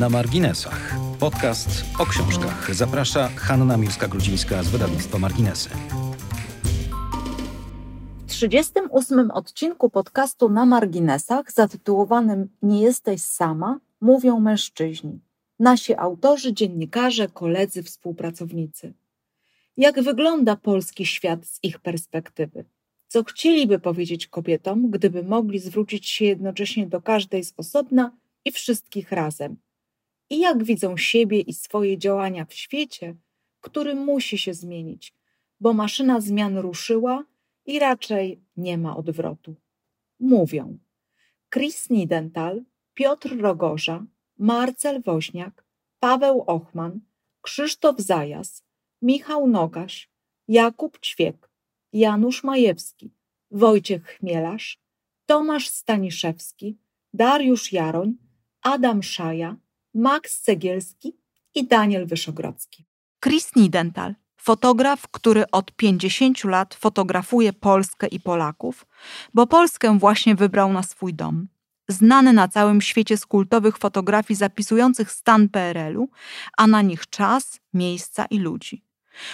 Na marginesach. Podcast o książkach. Zaprasza Hanna Miłska-Grudzińska z wydawnictwa Marginesy. W 38 odcinku podcastu Na marginesach zatytułowanym Nie jesteś sama mówią mężczyźni. Nasi autorzy, dziennikarze, koledzy, współpracownicy. Jak wygląda polski świat z ich perspektywy? Co chcieliby powiedzieć kobietom, gdyby mogli zwrócić się jednocześnie do każdej z osobna i wszystkich razem? I jak widzą siebie i swoje działania w świecie, który musi się zmienić, bo maszyna zmian ruszyła i raczej nie ma odwrotu. Mówią Chris Nidental, Piotr Rogorza, Marcel Woźniak, Paweł Ochman, Krzysztof Zajas, Michał Nogaś, Jakub Ćwiek, Janusz Majewski, Wojciech Chmielarz, Tomasz Staniszewski, Dariusz Jaroń, Adam Szaja, Max Cegielski i Daniel Wyszogrodzki. Chris Nidental, fotograf, który od 50 lat fotografuje Polskę i Polaków, bo Polskę właśnie wybrał na swój dom. Znany na całym świecie z kultowych fotografii zapisujących stan PRL-u, a na nich czas, miejsca i ludzi.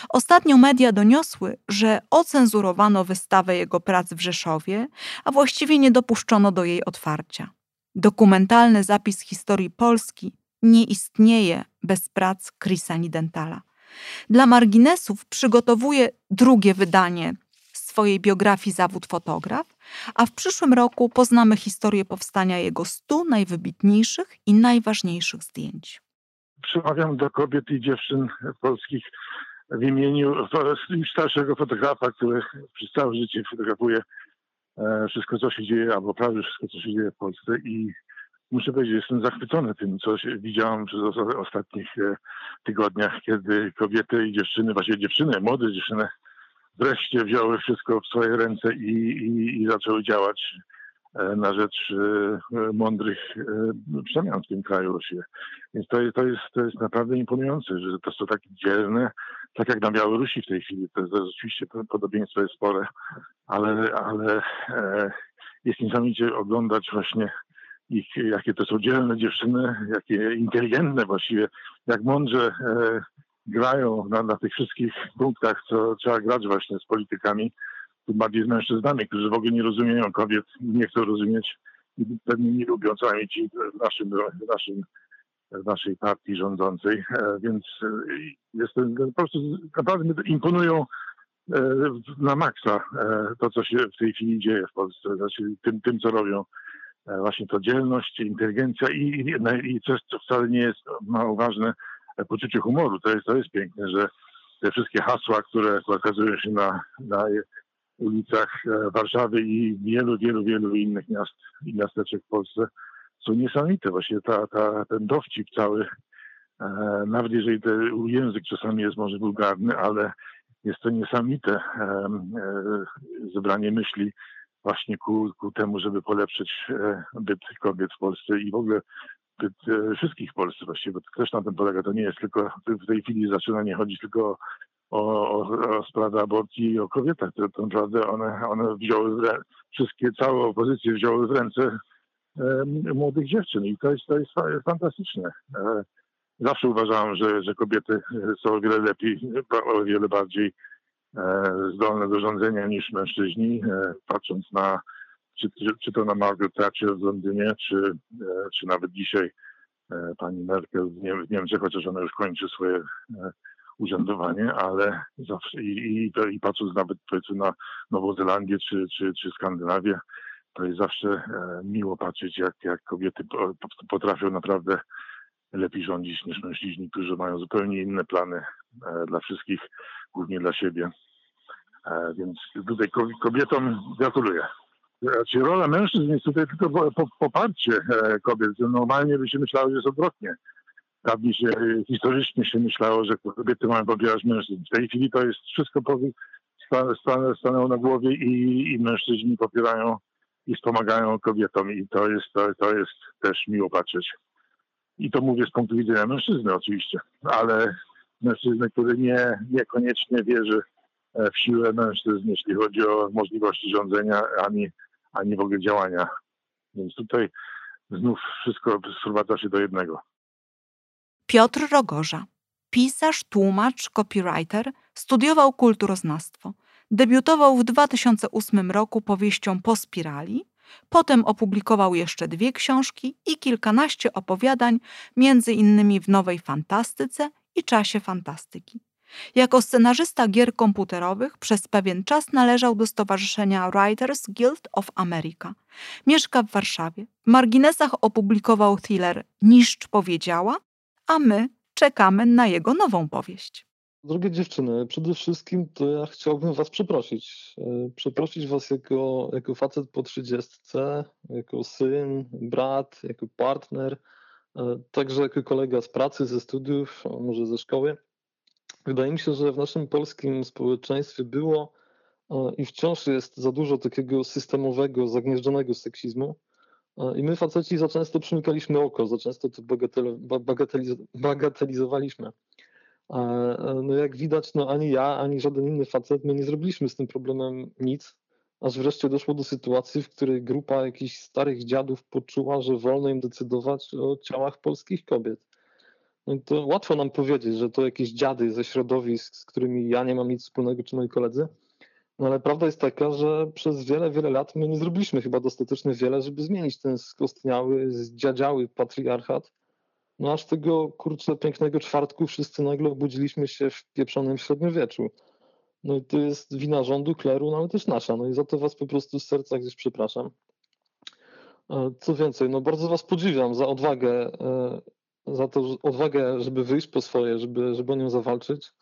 Ostatnio media doniosły, że ocenzurowano wystawę jego prac w Rzeszowie, a właściwie nie dopuszczono do jej otwarcia. Dokumentalny zapis historii Polski nie istnieje bez prac Chrisa Nidentala. Dla marginesów przygotowuje drugie wydanie swojej biografii zawód fotograf, a w przyszłym roku poznamy historię powstania jego stu najwybitniejszych i najważniejszych zdjęć. Przemawiam do kobiet i dziewczyn polskich w imieniu starszego fotografa, który przez całe życie fotografuje e, wszystko, co się dzieje, albo prawie wszystko, co się dzieje w Polsce i muszę powiedzieć, jestem zachwycony tym, co widziałam przez ostatnich e, tygodniach, kiedy kobiety i dziewczyny, właściwie dziewczyny, młode dziewczyny, wreszcie wzięły wszystko w swoje ręce i, i, i zaczęły działać e, na rzecz e, mądrych przemian w tym kraju Rosji. Więc to to, jest, to jest naprawdę imponujące, że to są takie dzielne, tak jak na Białorusi w tej chwili. To to jest oczywiście podobieństwo jest spore, ale, ale jest niesamowicie oglądać właśnie ich, jakie to są dzielne dziewczyny, jakie inteligentne właściwie, jak mądrze e, grają na, na tych wszystkich punktach, co trzeba grać właśnie z politykami, tym bardziej z mężczyznami, którzy w ogóle nie rozumieją kobiet, nie chcą rozumieć i pewnie nie lubią, co najmniej ci w naszym, w naszym w naszej partii rządzącej, e, więc e, jest to, po prostu naprawdę imponują e, na maksa to, co się w tej chwili dzieje w Polsce, znaczy tym, tym co robią właśnie to dzielność, inteligencja i, i, i coś, co wcale nie jest mało ważne, e, poczucie humoru. To jest, to jest piękne, że te wszystkie hasła, które okazują się na, na ulicach e, Warszawy i wielu, wielu, wielu innych miast i miasteczek w Polsce są niesamowite. Właśnie ta, ta, ten dowcip cały, nawet jeżeli ten język czasami jest może wulgarny, ale jest to niesamowite zebranie myśli właśnie ku, ku temu, żeby polepszyć e, byt kobiet w Polsce i w ogóle byt e, wszystkich w Polsce właściwie, bo też na tym polega. To nie jest tylko, w tej chwili zaczyna nie chodzić tylko o, o, o sprawę aborcji i o kobietach. To, to naprawdę one, one wzięły, wszystkie, całe opozycje wzięły w ręce e, młodych dziewczyn i to jest, to jest fantastyczne. E, zawsze uważałem, że, że kobiety są o wiele lepiej, o wiele bardziej zdolne do rządzenia niż mężczyźni, e, patrząc na czy, czy to na Margaret Thatcher w Londynie, czy, e, czy nawet dzisiaj pani Merkel w, Niemczech, chociaż ona już kończy swoje urzędowanie, ale zawsze i, i, i patrząc nawet powiedzmy na Nową Zelandię czy, czy, czy Skandynawię, to jest zawsze miło patrzeć, jak, jak kobiety potrafią naprawdę lepiej rządzić niż mężczyźni, którzy mają zupełnie inne plany dla wszystkich głównie dla siebie. E, więc tutaj kobietom gratuluję. Znaczy, rola mężczyzn jest tutaj tylko poparcie e, kobiet. Normalnie by się myślało, że jest odwrotnie. Dawniej się, historycznie się myślało, że kobiety mają popierać mężczyzn. W tej chwili to jest wszystko stanęło na głowie i, i mężczyźni popierają i wspomagają kobietom i to jest, to, to jest też miło patrzeć. I to mówię z punktu widzenia mężczyzny oczywiście, ale mężczyzny, który nie, niekoniecznie wierzy e, w siłę mężczyzn, jeśli chodzi o możliwości rządzenia, ani, ani w ogóle działania. Więc tutaj znów wszystko sprowadza się do jednego. Piotr Rogorza, pisarz, tłumacz, copywriter, studiował kulturoznawstwo. Debiutował w 2008 roku powieścią Po spirali, potem opublikował jeszcze dwie książki i kilkanaście opowiadań, między innymi w Nowej Fantastyce i Czasie Fantastyki. Jako scenarzysta gier komputerowych przez pewien czas należał do Stowarzyszenia Writers Guild of America. Mieszka w Warszawie. W marginesach opublikował thriller Niszcz powiedziała, a my czekamy na jego nową powieść. Drogie dziewczyny, przede wszystkim to ja chciałbym Was przeprosić. E, przeprosić Was jako, jako facet po trzydziestce, jako syn, brat, jako partner, także jako kolega z pracy, ze studiów, może ze szkoły. Wydaje mi się, że w naszym polskim społeczeństwie było e, i wciąż jest za dużo takiego systemowego, zagnieżdżonego seksizmu. I my faceci za często przymykaliśmy oko, za często to bagateliz bagatelizowaliśmy. No jak widać, no ani ja, ani żaden inny facet, my nie zrobiliśmy z tym problemem nic, aż wreszcie doszło do sytuacji, w której grupa jakichś starych dziadów poczuła, że wolno im decydować o ciałach polskich kobiet. No to łatwo nam powiedzieć, że to jakieś dziady ze środowisk, z którymi ja nie mam nic wspólnego, czy moi koledzy, no ale prawda jest taka, że przez wiele, wiele lat my nie zrobiliśmy chyba dostatecznie wiele, żeby zmienić ten skostniały, zdziadziały patriarchat, no aż tego kurczę pięknego czwartku wszyscy nagle obudziliśmy się w pieprzonym średniowieczu. No i to jest wina rządu, kleru, no ale też nasza. No i za to was po prostu z serca gdzieś przepraszam. E, co więcej, no bardzo was podziwiam za odwagę, e, za to odwagę, żeby wyjść po swoje, żeby, żeby o nią zawalczyć.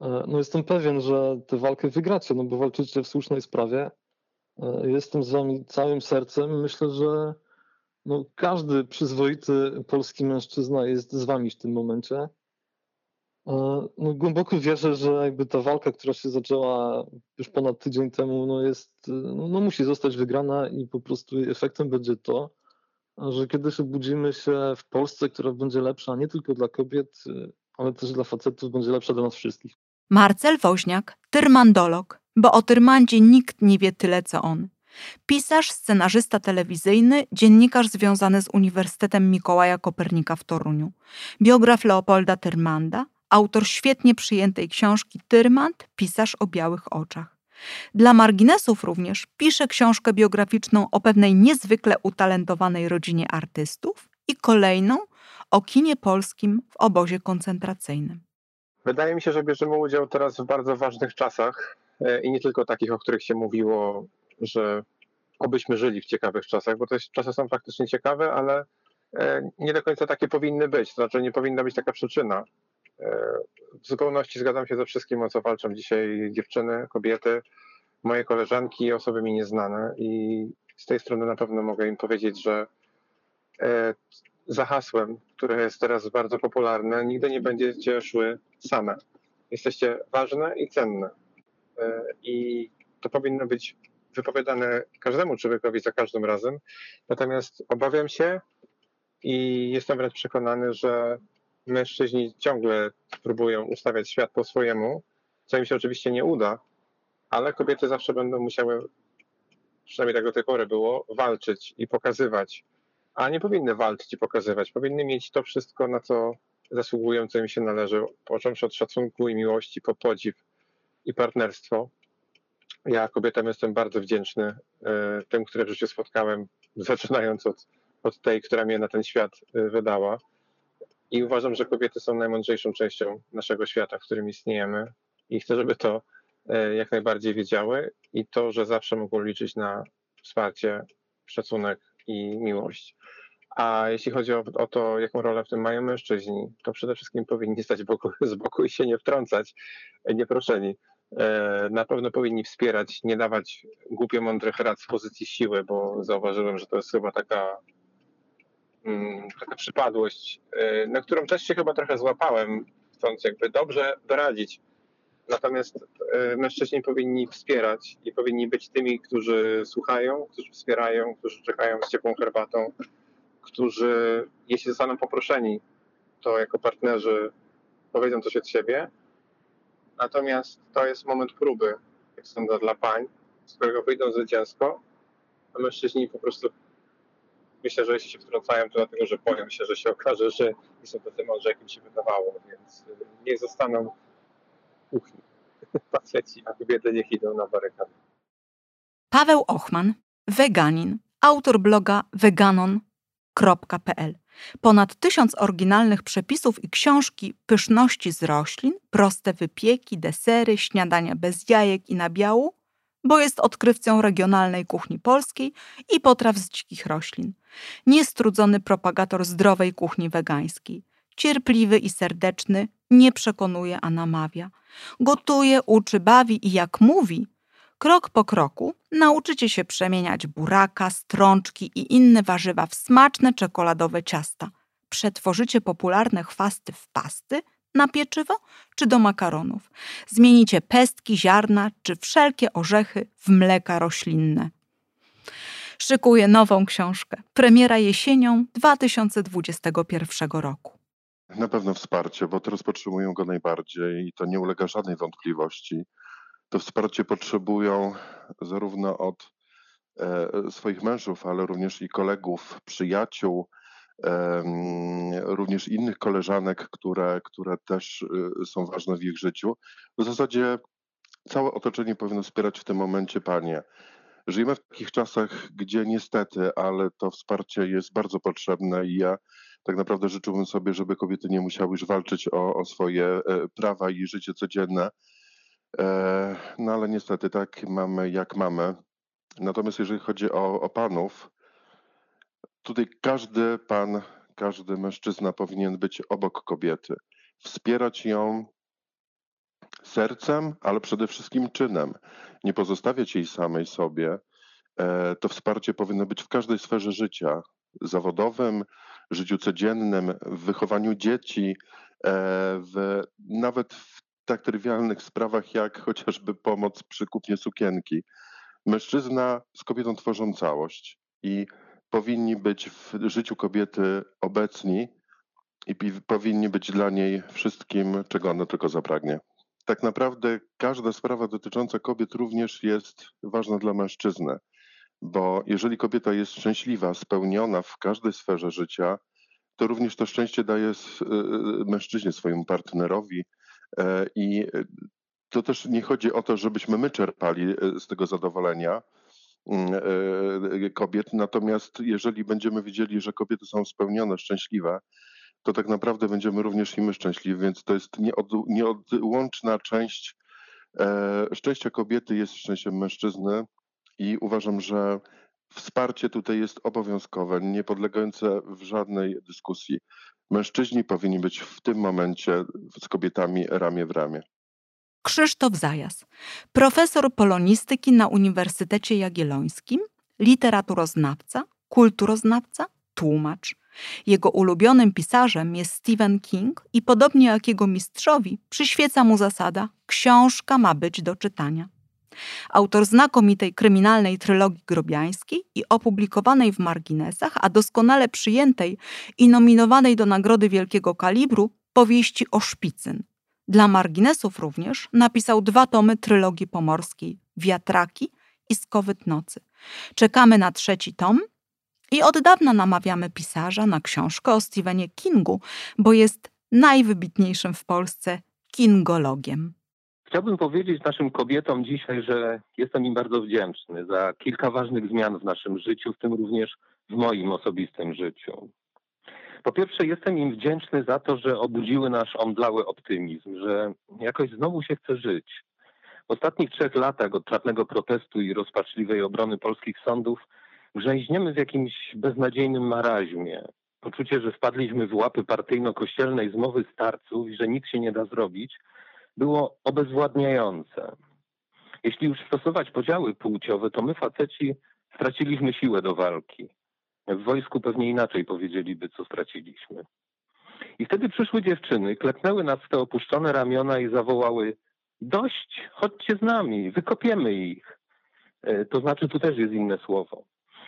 E, no jestem pewien, że tę walkę wygracie, no bo walczycie w słusznej sprawie. Jestem z wami całym sercem. Myślę, że no, każdy przyzwoity polski mężczyzna jest z wami w tym momencie. E, no, głęboko wierzę, że jakby ta walka, która się zaczęła już ponad tydzień temu, no jest, no, no musi zostać wygrana i po prostu efektem będzie to, że kiedyś obudzimy się w Polsce, która będzie lepsza nie tylko dla kobiet, ale też dla facetów, będzie lepsza dla nas wszystkich. Marcel Woźniak, tyrmandolog, bo o tyrmandzie nikt nie wie tyle co on. Pisarz, scenarzysta telewizyjny, dziennikarz związany z Uniwersytetem Mikołaja Kopernika w Toruniu, biograf Leopolda Tyrmanda, autor świetnie przyjętej książki Tyrmand, pisarz o białych oczach. Dla marginesów również pisze książkę biograficzną o pewnej niezwykle utalentowanej rodzinie artystów i kolejną o kinie polskim w obozie koncentracyjnym. Wydaje mi się, że bierzemy udział teraz w bardzo ważnych czasach e, i nie tylko takich, o których się mówiło że obyśmy żyli w ciekawych czasach, bo te czasy są faktycznie ciekawe, ale e, nie do końca takie powinny być. To znaczy, nie powinna być taka przyczyna. E, w zupełności zgadzam się ze wszystkim, o co walczą dzisiaj dziewczyny, kobiety, moje koleżanki i osoby mi nieznane. I z tej strony na pewno mogę im powiedzieć, że e, za hasłem, które jest teraz bardzo popularne, nigdy nie będziecie szły same. Jesteście ważne i cenne. I to powinno być wypowiadane każdemu człowiekowi za każdym razem. Natomiast obawiam się i jestem wręcz przekonany, że mężczyźni ciągle próbują ustawiać świat po swojemu, co im się oczywiście nie uda, ale kobiety zawsze będą musiały, przynajmniej tak do tej pory było, walczyć i pokazywać. A nie powinny walczyć i pokazywać. Powinny mieć to wszystko, na co zasługują, co im się należy, począwszy od szacunku i miłości, po podziw i partnerstwo. Ja kobietom jestem bardzo wdzięczny e, tym, które w życiu spotkałem, zaczynając od, od tej, która mnie na ten świat e, wydała. I uważam, że kobiety są najmądrzejszą częścią naszego świata, w którym istniejemy. I chcę, żeby to e, jak najbardziej wiedziały i to, że zawsze mogą liczyć na wsparcie, szacunek i miłość. A jeśli chodzi o, o, to, jaką rolę w tym mają mężczyźni, to przede wszystkim powinni stać boku, z boku i się nie wtrącać, nieproszeni. E, na pewno powinni wspierać, nie dawać głupio mądrych rad z pozycji siły, bo zauważyłem, że to jest chyba taka, taka przypadłość, e, na którą też się chyba trochę złapałem, chcąc jakby dobrze doradzić. Natomiast e, mężczyźni powinni wspierać i powinni być tymi, którzy słuchają, którzy wspierają, którzy czekają z ciepłą herbatą, którzy, jeśli zostaną poproszeni, to jako partnerzy powiedzą coś od siebie, Natomiast to jest moment próby, jak sądzę, dla pań, z którego wyjdą zwycięsko, a mężczyźni po prostu myślę, że jeśli się wtrącają, to dlatego, że boją się, że się okaże, że nie są tacy mądrzy, jak się wydawało, więc y, niech zostaną kuchni faceci, a kobiety niech idą na barykady. Paweł Ochman, weganin, autor bloga veganon.pl. Ponad tysiąc oryginalnych przepisów i książki pyszności z roślin, proste wypieki, desery, śniadania bez jajek i nabiału, bo jest odkrywcą regionalnej kuchni polskiej i potraw z dzikich roślin. Niestrudzony propagator zdrowej kuchni wegańskiej. Cierpliwy i serdeczny, nie przekonuje, a namawia. Gotuje, uczy, bawi i jak mówi, krok po kroku nauczycie się przemieniać buraka, strączki i inne warzywa w smaczne czekoladowe ciasta. Przetworzycie popularne chwasty w pasty, na pieczywo czy do makaronów. Zmienicie pestki, ziarna czy wszelkie orzechy w mleka roślinne. Szykuję nową książkę. Premiera jesienią 2021 roku. Na pewno wsparcie, bo teraz potrzebują go najbardziej i to nie ulega żadnej wątpliwości. To wsparcie potrzebują zarówno od e, swoich mężów, ale również i kolegów, przyjaciół, również innych koleżanek, które, które też y, są ważne w ich życiu. W zasadzie całe otoczenie powinno wspierać w tym momencie panie. Żyjemy w takich czasach, gdzie niestety, ale to wsparcie jest bardzo potrzebne i ja tak naprawdę życzyłbym sobie, żeby kobiety nie musiały już walczyć o, o swoje e, prawa i życie codzienne. E, no ale niestety tak mamy, jak mamy. Natomiast jeżeli chodzi o, o panów, tutaj każdy pan, każdy mężczyzna powinien być obok kobiety, wspierać ją sercem, ale przede wszystkim czynem. Nie pozostawiać jej samej sobie. E, to wsparcie powinno być w każdej sferze życia zawodowym, życiu codziennym, w wychowaniu dzieci, e, w, nawet w tak trywialnych sprawach jak chociażby pomoc przy kupnie sukienki. Mężczyzna z kobietą tworzą całość i powinni być w życiu kobiety obecni i powinni być dla niej wszystkim, czego ona tylko zapragnie. Tak naprawdę każda sprawa dotycząca kobiet również jest ważna dla mężczyzny, bo jeżeli kobieta jest szczęśliwa, spełniona w każdej sferze życia, to również to szczęście daje y, y, mężczyźnie, swojemu partnerowi e, i to też nie chodzi o to, żebyśmy my czerpali y, z tego zadowolenia, e, kobiet. Natomiast jeżeli będziemy widzieli, że kobiety są spełnione, szczęśliwe, to tak naprawdę będziemy również i my szczęśliwi, więc to jest nieod, nieodłączna część e, szczęścia kobiety jest szczęściem mężczyzny i uważam, że wsparcie tutaj jest obowiązkowe, nie podlegające w żadnej dyskusji. Mężczyźni powinni być w tym momencie z kobietami ramię w ramię. Krzysztof Zajas, profesor polonistyki na Uniwersytecie Jagiellońskim, literaturoznawca, kulturoznawca, tłumacz. Jego ulubionym pisarzem jest Stephen King i podobnie jak jego mistrzowi przyświeca mu zasada książka ma być do czytania. Autor znakomitej kryminalnej trylogii grobiańskiej i opublikowanej w marginesach, a doskonale przyjętej i nominowanej do Nagrody Wielkiego Kalibru powieści o Szpicyn – dla marginesów również napisał dwa tomy trylogii pomorskiej Wiatraki i Skowyt Nocy. Czekamy na trzeci tom i od dawna namawiamy pisarza na książkę o Stephenie Kingu, bo jest najwybitniejszym w Polsce kingologiem. Chciałbym powiedzieć naszym kobietom dzisiaj, że jestem im bardzo wdzięczny za kilka ważnych zmian w naszym życiu, w tym również w moim osobistym życiu. Po pierwsze, jestem im wdzięczny za to, że obudziły nasz omdlały optymizm, że jakoś znowu się chce żyć. W ostatnich trzech latach od czarnego protestu i rozpaczliwej obrony polskich sądów grzęźniemy w jakimś beznadziejnym maraźmie. Poczucie, że wpadliśmy w łapy partyjno-kościelnej zmowy starców i że nic się nie da zrobić, było obezwładniające. Jeśli już stosować podziały płciowe, to my faceci straciliśmy siłę do walki. W wojsku pewnie inaczej powiedzieliby, co straciliśmy. I wtedy przyszły dziewczyny, klepnęły nas w te opuszczone ramiona i zawołały: Dość, chodźcie z nami, wykopiemy ich. E, to znaczy, tu też jest inne słowo.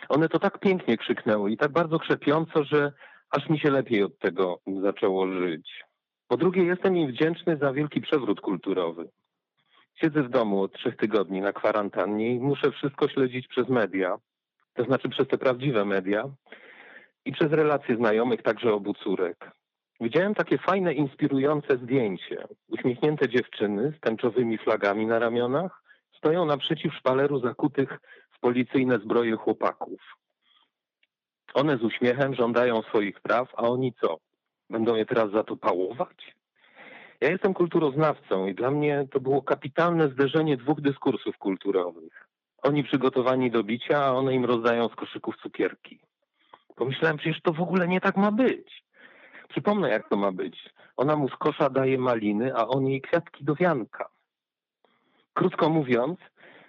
One to tak pięknie krzyknęły i tak bardzo krzepiąco, że aż mi się lepiej od tego zaczęło żyć. Po drugie, jestem im wdzięczny za wielki przewrót kulturowy. Siedzę w domu od trzech tygodni na kwarantannie i muszę wszystko śledzić przez media to znaczy przez te prawdziwe media. i przez relacje znajomych, także obu córek. Widziałem takie fajne, inspirujące zdjęcie. Uśmiechnięte dziewczyny z tęczowymi flagami na ramionach stoją naprzeciw szpaleru zakutych w policyjne zbroje chłopaków. One z uśmiechem żądają swoich praw, a oni co? Będą je teraz za to pałować? Ja jestem kulturoznawcą i dla mnie to było kapitalne zderzenie dwóch dyskursów kulturowych. Oni przygotowani do bicia, a one im rozdają z koszyków cukierki. Pomyślałem, przecież to w ogóle nie tak ma być. Przypomnę, jak to ma być. Ona mu z kosza daje maliny, a on jej kwiatki do wianka. Krótko mówiąc,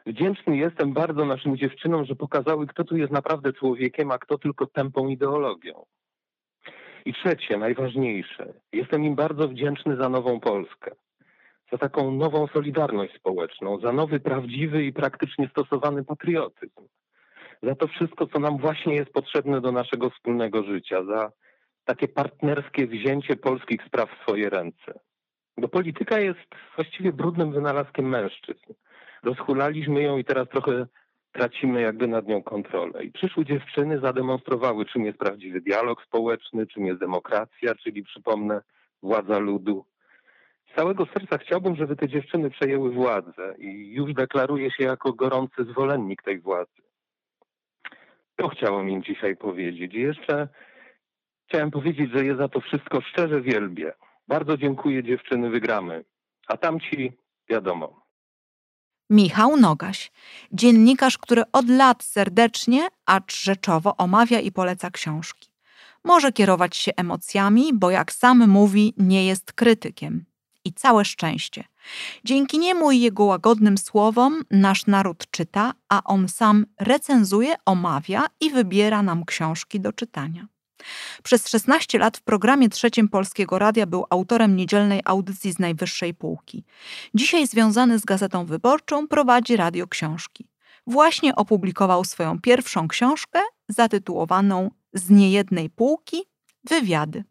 wdzięczny jestem bardzo naszym dziewczynom, że pokazały, kto tu jest naprawdę człowiekiem, a kto tylko tępą ideologią. I trzecie, najważniejsze, jestem im bardzo wdzięczny za nową Polskę, za taką nową solidarność społeczną, za nowy, prawdziwy i praktycznie stosowany patriotyzm, za to wszystko, co nam właśnie jest potrzebne do naszego wspólnego życia, za takie partnerskie wzięcie polskich spraw w swoje ręce. Bo polityka jest właściwie brudnym wynalazkiem mężczyzn. Rozhulaliśmy ją i teraz trochę tracimy jakby nad nią kontrolę. I przyszły dziewczyny zademonstrowały, czym jest prawdziwy dialog społeczny, czym jest demokracja, czyli przypomnę, władza ludu. Z całego serca chciałbym, żeby te dziewczyny przejęły władzę i już deklaruję się jako gorący zwolennik tej władzy. To chciałem im dzisiaj powiedzieć. I jeszcze chciałem powiedzieć, że je za to wszystko szczerze wielbię. Bardzo dziękuję dziewczyny, wygramy. A tamci, wiadomo. Michał Nogaś, dziennikarz, który od lat serdecznie, acz rzeczowo omawia i poleca książki. Może kierować się emocjami, bo jak sam mówi, nie jest krytykiem. I całe szczęście. Dzięki niemu i jego łagodnym słowom nasz naród czyta, a on sam recenzuje, omawia i wybiera nam książki do czytania. Przez 16 lat w programie trzecim Polskiego Radia był autorem niedzielnej audycji z najwyższej półki. Dzisiaj związany z Gazetą Wyborczą prowadzi Radio Książki. Właśnie opublikował swoją pierwszą książkę zatytułowaną Z niejednej półki wywiady.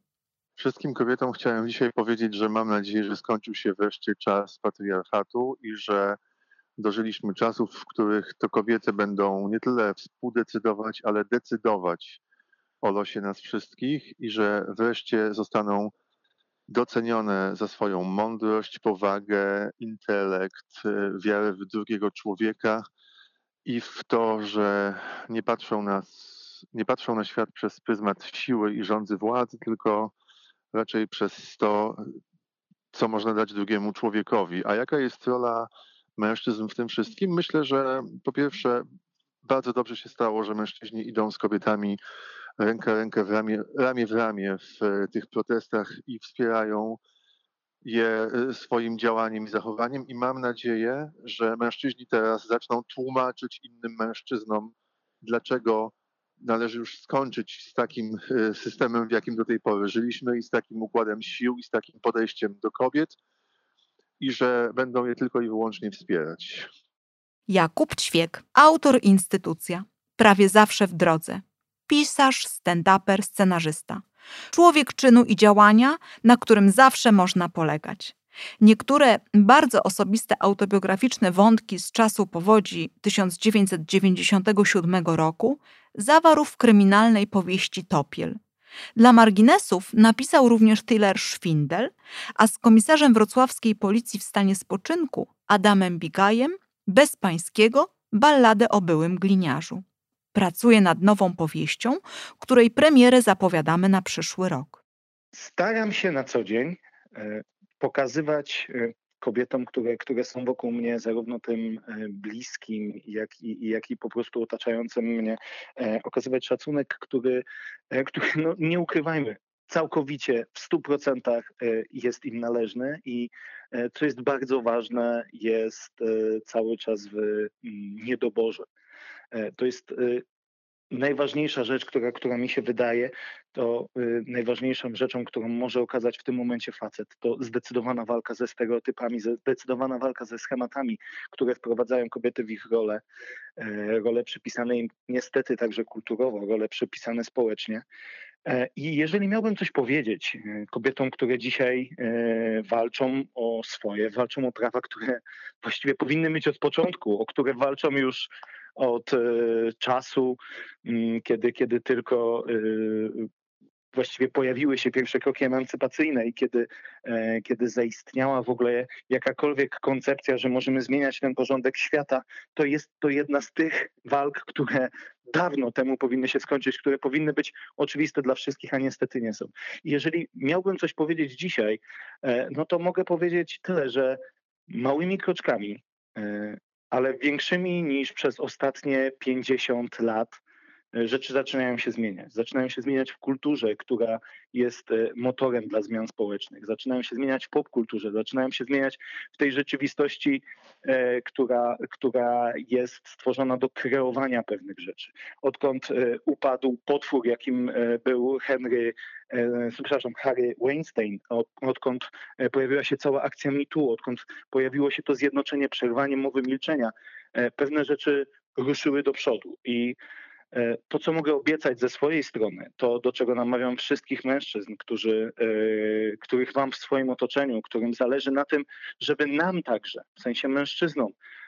Wszystkim kobietom chciałem dzisiaj powiedzieć, że mam nadzieję, że skończył się wreszcie czas patriarchatu i że dożyliśmy czasów, w których to kobiety będą nie tyle współdecydować, ale decydować o losie nas wszystkich i że wreszcie zostaną docenione za swoją mądrość, powagę, intelekt, wiarę w drugiego człowieka i w to, że nie patrzą, nas, nie patrzą na świat przez pryzmat siły i rządzy władzy, tylko raczej przez to, co można dać drugiemu człowiekowi. A jaka jest rola mężczyzn w tym wszystkim? Myślę, że po pierwsze bardzo dobrze się stało, że mężczyźni idą z kobietami ręka rękę w ramię, ramię w ramię w tych protestach i wspierają je swoim działaniem i zachowaniem i mam nadzieję, że mężczyźni teraz zaczną tłumaczyć innym mężczyznom, dlaczego należy już skończyć z takim e, systemem, w jakim do tej pory żyliśmy i z takim układem sił i z takim podejściem do kobiet i że będą je tylko i wyłącznie wspierać. Jakub Ćwiek, autor Instytucja. Prawie zawsze w drodze pisarz, stand-uper, scenarzysta. Człowiek czynu i działania, na którym zawsze można polegać. Niektóre bardzo osobiste autobiograficzne wątki z czasu powodzi 1997 roku zawarł w kryminalnej powieści Topiel. Dla marginesów napisał również thriller Szwindel, a z komisarzem wrocławskiej policji w stanie spoczynku Adamem Bigajem Bezpańskiego balladę o byłym gliniarzu. Pracuję nad nową powieścią, której premierę zapowiadamy na przyszły rok. Staram się na co dzień e, pokazywać e, kobietom, które, które są wokół mnie, zarówno tym e, bliskim, jak i, jak i po prostu otaczającym mnie, okazywać szacunek, który, który no, nie ukrywajmy, całkowicie w stu procentach jest im należny i co jest bardzo ważne, jest cały czas w mm, niedoborze. E, to jest najważniejsza rzecz, która, która mi się wydaje, to y, najważniejszą rzeczą, którą może okazać w tym momencie facet, to zdecydowana walka ze stereotypami, zdecydowana walka ze schematami, które wprowadzają kobiety w ich rolę, e, role przypisane im niestety także kulturowo, role przypisane społecznie. E, I jeżeli miałbym coś powiedzieć kobietom, które dzisiaj walczą o swoje, walczą o prawa, które właściwie powinny mieć od początku, o które walczą już od czasu, mm, kiedy, kiedy tylko właściwie pojawiły się pierwsze kroki emancypacyjne i kiedy, e, kiedy zaistniała w ogóle jakakolwiek koncepcja, że możemy zmieniać ten porządek świata, to jest to jedna z tych walk, które dawno temu powinny się skończyć, które powinny być oczywiste dla wszystkich, a niestety nie są. I jeżeli miałbym coś powiedzieć dzisiaj, e, no to mogę powiedzieć tyle, że małymi kroczkami, e, ale większymi niż przez ostatnie 50 lat, rzeczy zaczynają się zmieniać. Zaczynają się zmieniać w kulturze, która jest e, motorem dla zmian społecznych. Zaczynają się zmieniać w popkulturze, zaczynają się zmieniać w tej rzeczywistości, e, która, która jest stworzona do kreowania pewnych rzeczy. Odkąd upadł potwór, jakim był Henry przepraszam, Harry Weinstein, od, odkąd pojawiła się cała akcja MeToo, odkąd pojawiło się to zjednoczenie, przerwanie mowy milczenia, pewne rzeczy ruszyły do przodu i E, to, co mogę obiecać ze swojej strony, to do czego namawiam wszystkich mężczyzn, którzy, e, których mam w swoim otoczeniu, którym zależy na tym, żeby nam także, w sensie mężczyznom, e,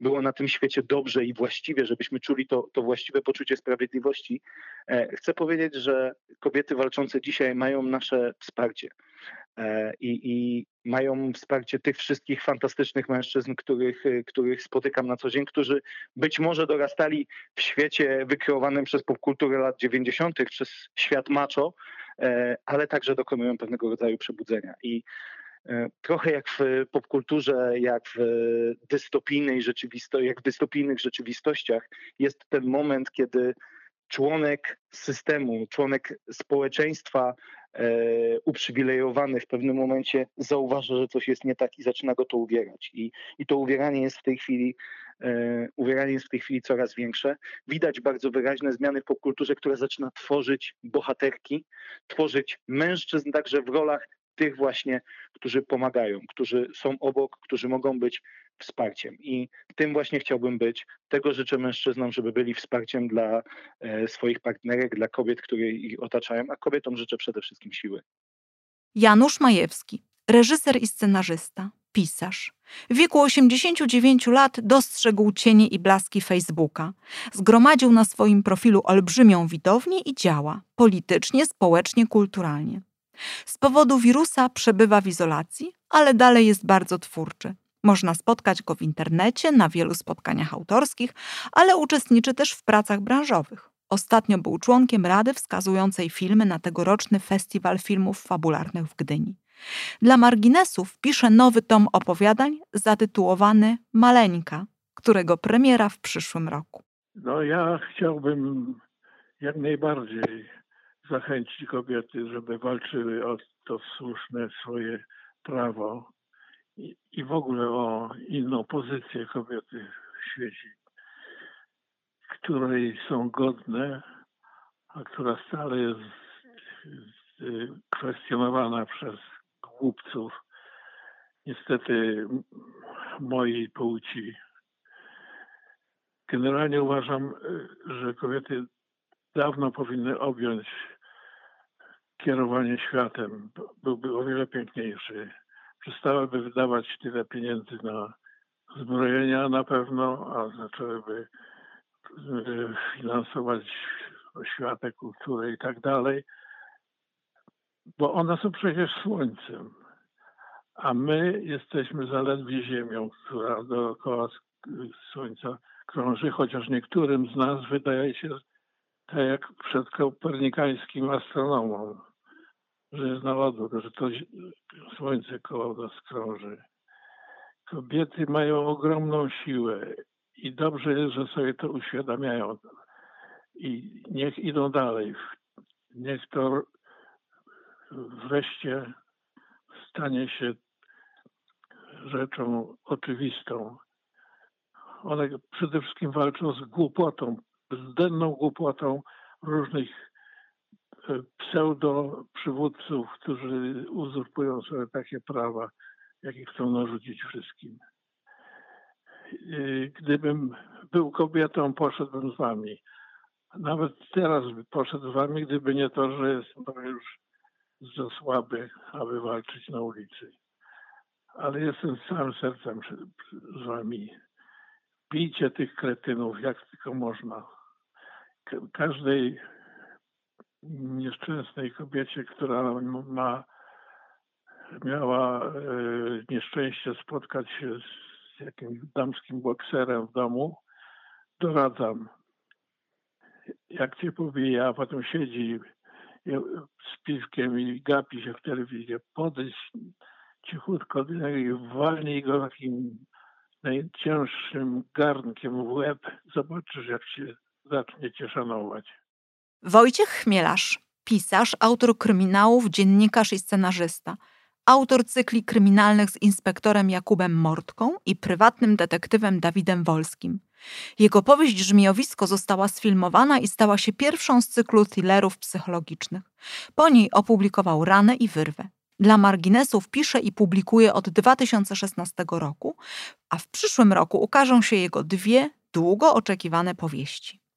było na tym świecie dobrze i właściwie, żebyśmy czuli to, to właściwe poczucie sprawiedliwości. Chcę powiedzieć, że kobiety walczące dzisiaj mają nasze wsparcie. E, i, i mają wsparcie tych wszystkich fantastycznych mężczyzn, których, e, których spotykam na co dzień, którzy być może dorastali w świecie wykreowanym przez popkulturę lat 90., przez świat macho, e, ale także dokonują pewnego rodzaju przebudzenia. I trochę jak w popkulturze, jak w dystopijnej rzeczywistości, jak w dystopijnych rzeczywistościach jest ten moment, kiedy członek systemu, członek społeczeństwa e, uprzywilejowany w pewnym momencie zauważa, że coś jest nie tak i zaczyna go to uwierać. I, i to uwieranie jest w tej chwili e, uwieranie jest w tej chwili coraz większe. Widać bardzo wyraźne zmiany w popkulturze, która zaczyna tworzyć bohaterki, tworzyć mężczyzn także w rolach tych właśnie, którzy pomagają, którzy są obok, którzy mogą być wsparciem. I tym właśnie chciałbym być. Tego życzę mężczyznom, żeby byli wsparciem dla e, swoich partnerek, dla kobiet, które ich otaczają, a kobietom życzę przede wszystkim siły. Janusz Majewski, reżyser i scenarzysta, pisarz. W wieku 89 lat dostrzegł cienie i blaski Facebooka. Zgromadził na swoim profilu olbrzymią widownię i działa politycznie, społecznie, kulturalnie. Z powodu wirusa przebywa w izolacji, ale dalej jest bardzo twórczy. Można spotkać go w internecie, na wielu spotkaniach autorskich, ale uczestniczy też w pracach branżowych. Ostatnio był członkiem rady wskazującej filmy na tegoroczny Festiwal Filmów Fabularnych w Gdyni. Dla marginesów pisze nowy tom opowiadań zatytułowany Maleńka, którego premiera w przyszłym roku. No ja chciałbym jak najbardziej zachęcić kobiety, żeby walczyły o to słuszne swoje prawo i, i w ogóle o inną pozycję kobiety w świecie, której są godne, a która stale jest kwestionowana przez głupców, niestety mojej płci. Generalnie uważam, że kobiety dawno powinny objąć kierowanie światem. Byłby o wiele piękniejszy przestałyby wydawać tyle pieniędzy na zbrojenia na pewno, a zaczęłyby e, finansować oświatę, kulturę i tak dalej, bo one są przecież słońcem, a my jesteśmy zaledwie ziemią, która dookoła słońca krąży, chociaż niektórym z nas wydaje się tak jak przed kopernikańskim astronomom, że jest na odwrót, że to słońce koło nas krąży. Kobiety mają ogromną siłę i dobrze jest, że sobie to uświadamiają. I niech idą dalej. Niech to wreszcie stanie się rzeczą oczywistą. One przede wszystkim walczą z głupotą, bezdenną głupotą różnych pseudo przywódców, którzy uzurpują sobie takie prawa, jakie chcą narzucić wszystkim. Gdybym był kobietą, poszedłbym z wami. Nawet teraz poszedł z wami, gdyby nie to, że jestem już za słaby, aby walczyć na ulicy. Ale jestem z całym sercem z wami. bijcie tych kretynów jak tylko można. Każdej nieszczęsnej kobiecie, która ma, miała e, nieszczęście spotkać się z jakimś damskim bokserem w domu, doradzam, jak cię pobije, a potem siedzi z piwkiem i gapi się w telewizję, podejdź cichutko do niego i walnij go takim najcięższym garnkiem w łeb. Zobaczysz, jak się zacznie cię szanować. Wojciech Chmielarz, pisarz, autor kryminałów, dziennikarz i scenarzysta. Autor cykli kryminalnych z inspektorem Jakubem Mortką i prywatnym detektywem Dawidem Wolskim. Jego powieść Żmijowisko została sfilmowana i stała się pierwszą z cyklu thrillerów psychologicznych. Po niej opublikował Ranę i Wyrwę. Dla marginesów pisze i publikuje od 2016 roku, a w przyszłym roku ukażą się jego dwie długo oczekiwane powieści.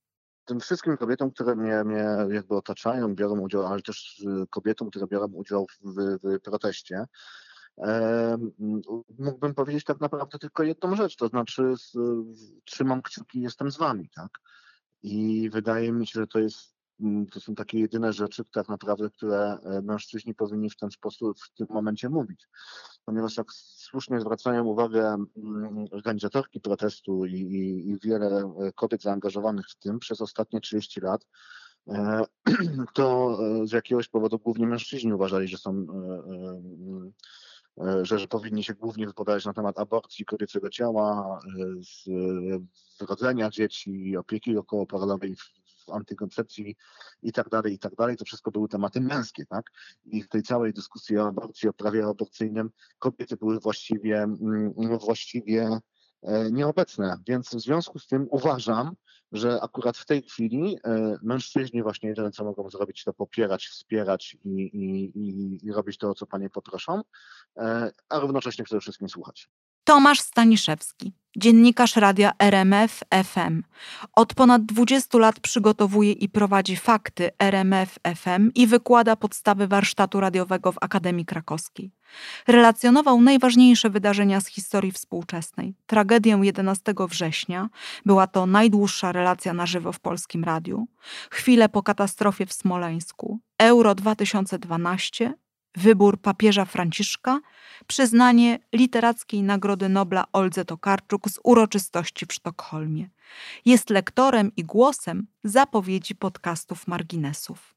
Tym wszystkim kobietom, które mnie, mnie jakby otaczają, biorą udział, ale też y, kobietom, które biorą udział w, w proteście, mógłbym powiedzieć tak naprawdę tylko jedną rzecz, to znaczy trzymam kciuki, jestem z wami, tak? I wydaje mi się, że to jest to są takie jedyne rzeczy, tak naprawdę, które e, mężczyźni powinni w ten sposób w tym momencie mówić. Ponieważ jak słusznie zwracają uwagę mm, organizatorki protestu i, i, i wiele e, kobiet zaangażowanych w tym przez ostatnie 30 lat, e, to z jakiegoś powodu głównie mężczyźni uważali, że są E, że, że powinni się głównie wypowiadać na temat aborcji kobiecego ciała, e, rodzenia dzieci, opieki okołoporodowej, w antykoncepcji i tak dalej, i tak dalej. To wszystko były tematy męskie, tak? I w tej całej dyskusji o aborcji, o prawie aborcyjnym kobiety były właściwie, mm, właściwie e, nieobecne. Więc w związku z tym uważam, że akurat w tej chwili e, mężczyźni właśnie jedyne co mogą zrobić to popierać, wspierać i, i, i, i robić to, o co panie poproszą, e, a równocześnie przede wszystkim słuchać. Tomasz Staniszewski, dziennikarz radia RMF FM. Od ponad 20 lat przygotowuje i prowadzi fakty RMF FM i wykłada podstawy warsztatu radiowego w Akademii Krakowskiej. Relacjonował najważniejsze wydarzenia z historii współczesnej. Tragedię 11 września, była to najdłuższa relacja na żywo w polskim radiu, chwilę po katastrofie w Smoleńsku, Euro 2012, wybór papieża Franciszka, przyznanie literackiej Nagrody Nobla Oldze Tokarczuk z uroczystości w Sztokholmie. Jest lektorem i głosem zapowiedzi podcastów marginesów.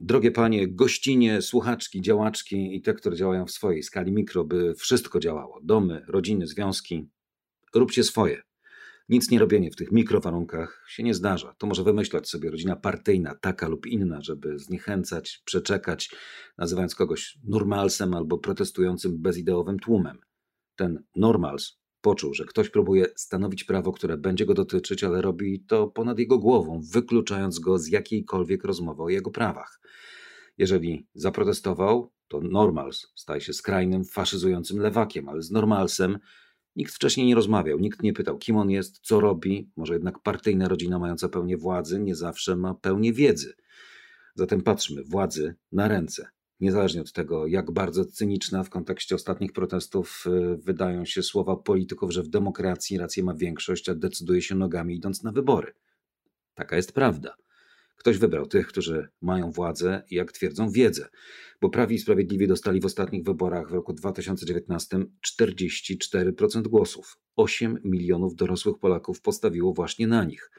Drogie panie, gościnie, słuchaczki, działaczki i te, które działają w swojej skali mikro, by wszystko działało. Domy, rodziny, związki. Róbcie swoje. Nic nie robienie w tych mikrowarunkach się nie zdarza. To może wymyślać sobie rodzina partyjna, taka lub inna, żeby zniechęcać, przeczekać, nazywając kogoś normalsem albo protestującym bezideowym tłumem. Ten normals poczuł, że ktoś próbuje stanowić prawo, które będzie go dotyczyć, ale robi to ponad jego głową, wykluczając go z jakiejkolwiek rozmowy o jego prawach. Jeżeli zaprotestował, to normals staje się skrajnym, faszyzującym lewakiem, ale z normalsem Nikt wcześniej nie rozmawiał, nikt nie pytał, kim on jest, co robi. Może jednak partyjna rodzina mająca pełnię władzy nie zawsze ma pełnię wiedzy. Zatem patrzmy władzy na ręce. Niezależnie od tego, jak bardzo cyniczna w kontekście ostatnich protestów y, wydają się słowa polityków, że w demokracji rację ma większość, a decyduje się nogami idąc na wybory. Taka jest prawda. Ktoś wybrał tych, którzy mają władzę i jak twierdzą wiedzę, bo Prawi i Sprawiedliwi dostali w ostatnich wyborach w roku 2019 44% głosów. 8 milionów dorosłych Polaków postawiło właśnie na nich.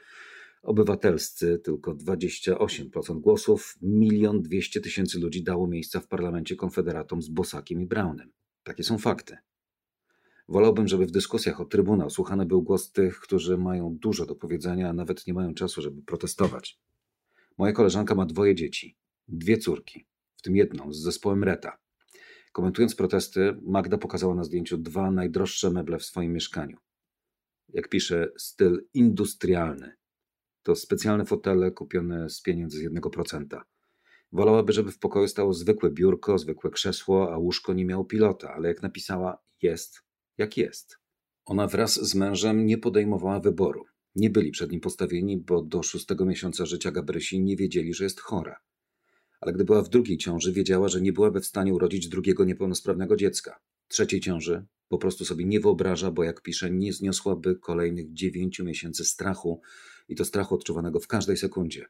Obywatelscy tylko 28% głosów, milion 200 tysięcy ludzi dało miejsca w parlamencie konfederatom z Bosakiem i Brownem. Takie są fakty. Wolałbym, żeby w dyskusjach o Trybunał słuchany był głos tych, którzy mają dużo do powiedzenia, a nawet nie mają czasu, żeby protestować. Moja koleżanka ma dwoje dzieci, dwie córki, w tym jedną z zespołem Reta. Komentując protesty, Magda pokazała na zdjęciu dwa najdroższe meble w swoim mieszkaniu. Jak pisze, styl industrialny. To specjalne fotele kupione z pieniędzy z 1%. Wolałaby, żeby w pokoju stało zwykłe biurko, zwykłe krzesło, a łóżko nie miało pilota, ale jak napisała, jest jak jest. Ona wraz z mężem nie podejmowała wyboru. Nie byli przed nim postawieni, bo do szóstego miesiąca życia Gabrysi nie wiedzieli, że jest chora. Ale gdy była w drugiej ciąży, wiedziała, że nie byłaby w stanie urodzić drugiego niepełnosprawnego dziecka. Trzeciej ciąży po prostu sobie nie wyobraża, bo jak pisze, nie zniosłaby kolejnych dziewięciu miesięcy strachu i to strachu odczuwanego w każdej sekundzie.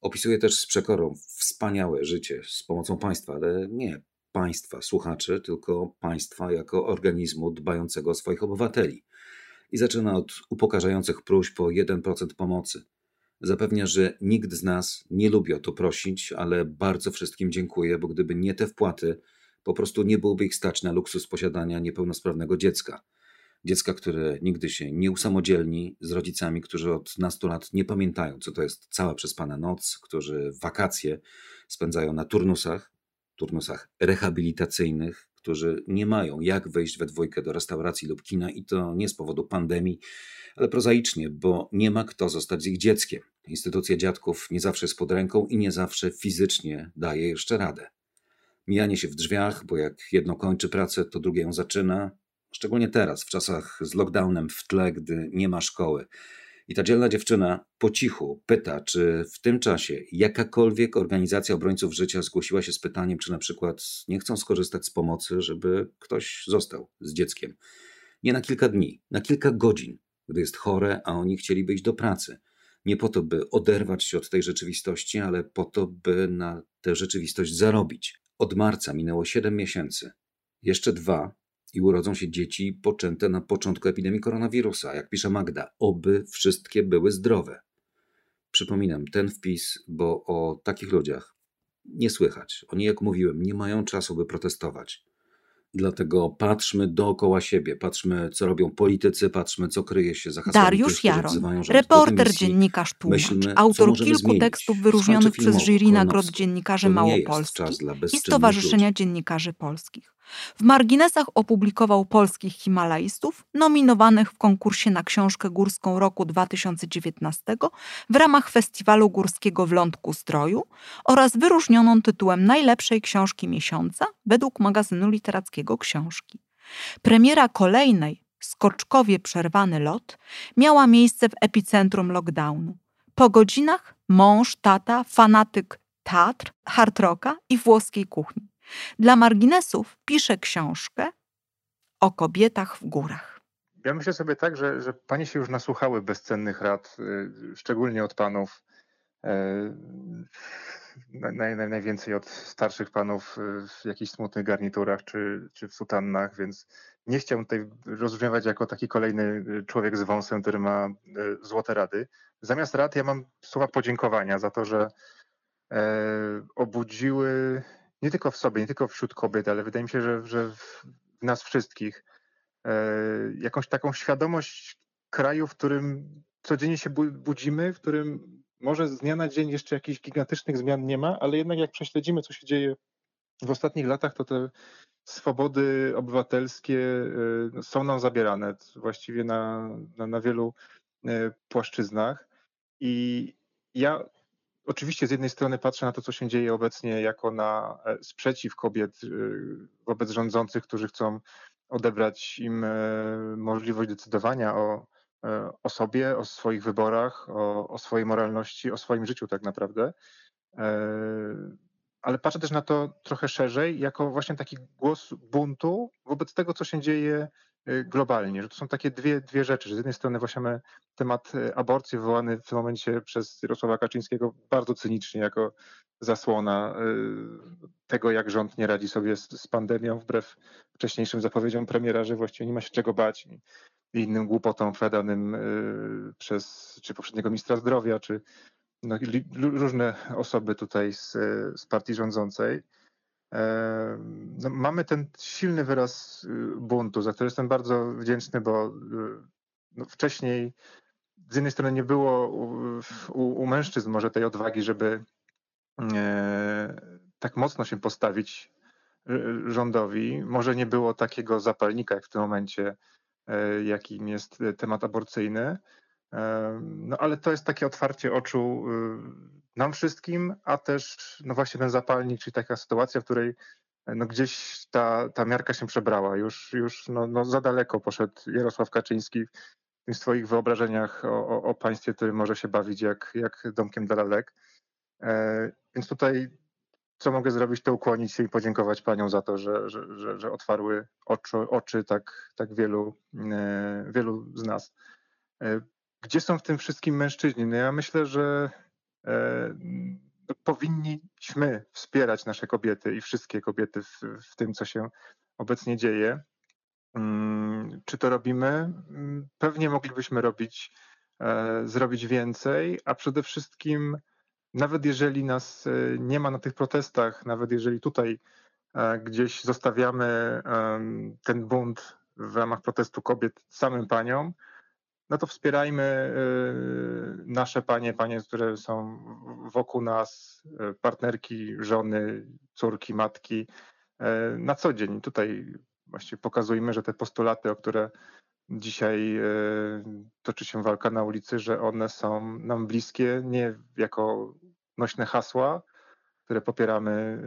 Opisuje też z przekorą wspaniałe życie z pomocą państwa, ale nie państwa słuchaczy, tylko państwa jako organizmu dbającego o swoich obywateli. I zaczyna od upokarzających próśb o 1% pomocy. Zapewnia, że nikt z nas nie lubi o to prosić, ale bardzo wszystkim dziękuję, bo gdyby nie te wpłaty, po prostu nie byłoby ich stać na luksus posiadania niepełnosprawnego dziecka. Dziecka, które nigdy się nie usamodzielni, z rodzicami, którzy od nastu lat nie pamiętają, co to jest cała przespana noc, którzy wakacje spędzają na turnusach, turnusach rehabilitacyjnych, którzy nie mają jak wejść we dwójkę do restauracji lub kina i to nie z powodu pandemii, ale prozaicznie, bo nie ma kto zostać z ich dzieckiem. Instytucja dziadków nie zawsze jest pod ręką i nie zawsze fizycznie daje jeszcze radę. Mijanie się w drzwiach, bo jak jedno kończy pracę, to drugie ją zaczyna, szczególnie teraz, w czasach z lockdownem w tle, gdy nie ma szkoły. I ta dzielna dziewczyna po cichu pyta, czy w tym czasie jakakolwiek organizacja obrońców życia zgłosiła się z pytaniem, czy na przykład nie chcą skorzystać z pomocy, żeby ktoś został z dzieckiem. Nie na kilka dni, na kilka godzin, gdy jest chore, a oni chcieliby iść do pracy. Nie po to, by oderwać się od tej rzeczywistości, ale po to, by na tę rzeczywistość zarobić. Od marca minęło 7 miesięcy. Jeszcze dwa i urodzą się dzieci poczęte na początku epidemii koronawirusa. Jak pisze Magda, oby wszystkie były zdrowe. Przypominam ten wpis, bo o takich ludziach nie słychać. Oni, jak mówiłem, nie mają czasu, by protestować. Dlatego patrzmy dookoła siebie, patrzmy, co robią politycy, patrzmy, co kryje się za hasłami Dariusz do reporter, dymisji. dziennikarz, tłumacz, Myślmy, autor kilku zmienić. tekstów wyróżnionych przez jury nagród dziennikarzy dla i Stowarzyszenia. Dziennikarzy Polskich. W marginesach opublikował polskich himalaistów nominowanych w konkursie na książkę górską roku 2019 w ramach Festiwalu Górskiego w Lądku Stroju oraz wyróżnioną tytułem najlepszej książki miesiąca według magazynu literackiego Książki. Premiera kolejnej, skoczkowie przerwany lot, miała miejsce w epicentrum lockdownu. Po godzinach mąż, tata, fanatyk teatr, hard rocka i włoskiej kuchni. Dla marginesów pisze książkę o kobietach w górach. Ja myślę sobie tak, że, że panie się już nasłuchały bezcennych rad, y, szczególnie od panów. e, Naj, naj, najwięcej od starszych panów w jakichś smutnych garniturach czy, czy w sutannach, więc nie chciałbym tutaj rozbrzmiewać jako taki kolejny y, człowiek z wąsem, który ma y, złote rady. Zamiast rad ja mam słowa podziękowania za to, że e, obudziły nie tylko w sobie, nie tylko wśród kobiet, ale wydaje mi się, że, że w nas wszystkich e, jakąś taką świadomość kraju, w którym codziennie się bu- budzimy, w którym może z dnia na dzień jeszcze jakichś gigantycznych zmian nie ma, ale jednak jak prześledzimy, co się dzieje w ostatnich latach, to te swobody obywatelskie e, no, są nam zabierane właściwie na, na, na wielu e, płaszczyznach. I ja oczywiście z jednej strony patrzę na to, co się dzieje obecnie, jako na e, sprzeciw kobiet e, wobec rządzących, którzy chcą odebrać im e, możliwość decydowania o, o sobie, o swoich wyborach, o, o swojej moralności, o swoim życiu tak naprawdę. Ale patrzę też na to trochę szerzej, jako właśnie taki głos buntu wobec tego, co się dzieje e, globalnie, że to są takie dwie, dwie rzeczy, że z jednej strony właśnie mamy temat e, aborcji wywołany w tym momencie przez Jarosława Kaczyńskiego bardzo cynicznie jako zasłona e, tego, jak rząd nie radzi sobie z, z pandemią, wbrew wcześniejszym zapowiedziom premiera, że właściwie nie ma się czego bać i innym głupotom opowiadanym przez czy poprzedniego ministra zdrowia, czy no, różne osoby tutaj z, z partii rządzącej. No, mamy ten silny wyraz y, buntu, za który jestem bardzo wdzięczny, bo y, no, wcześniej z jednej strony nie było u, u, u mężczyzn może tej odwagi, żeby e, tak mocno się postawić rządowi. Może nie było takiego zapalnika jak w tym momencie, e, jakim jest temat aborcyjny. No ale to jest takie otwarcie oczu y, nam wszystkim, a też no właśnie ten zapalnik, czyli taka sytuacja, w której no gdzieś ta, ta miarka się przebrała. Już, już no, no za daleko poszedł Jarosław Kaczyński w swoich wyobrażeniach o, o, o państwie, który może się bawić jak, jak domkiem dla lalek. E, Więc tutaj co mogę zrobić, to ukłonić się i podziękować paniom za to, że, że, że, że otwarły oczy, oczy tak, tak wielu, e, wielu z nas. E, gdzie są w tym wszystkim mężczyźni? No ja myślę, że e, no, powinniśmy wspierać nasze kobiety i wszystkie kobiety w, w tym, co się obecnie dzieje. Mm, czy to robimy? Mm, pewnie moglibyśmy robić, zrobić więcej, a przede wszystkim nawet jeżeli nas e, nie ma na tych protestach, nawet jeżeli tutaj e, gdzieś zostawiamy ten bunt w ramach protestu kobiet samym paniom, no to wspierajmy e, nasze panie, panie, które są wokół nas, partnerki, żony, córki, matki na co dzień. Tutaj właściwie pokazujmy, że te postulaty, o które dzisiaj toczy się walka na ulicy, że one są nam bliskie nie jako nośne hasła, które popieramy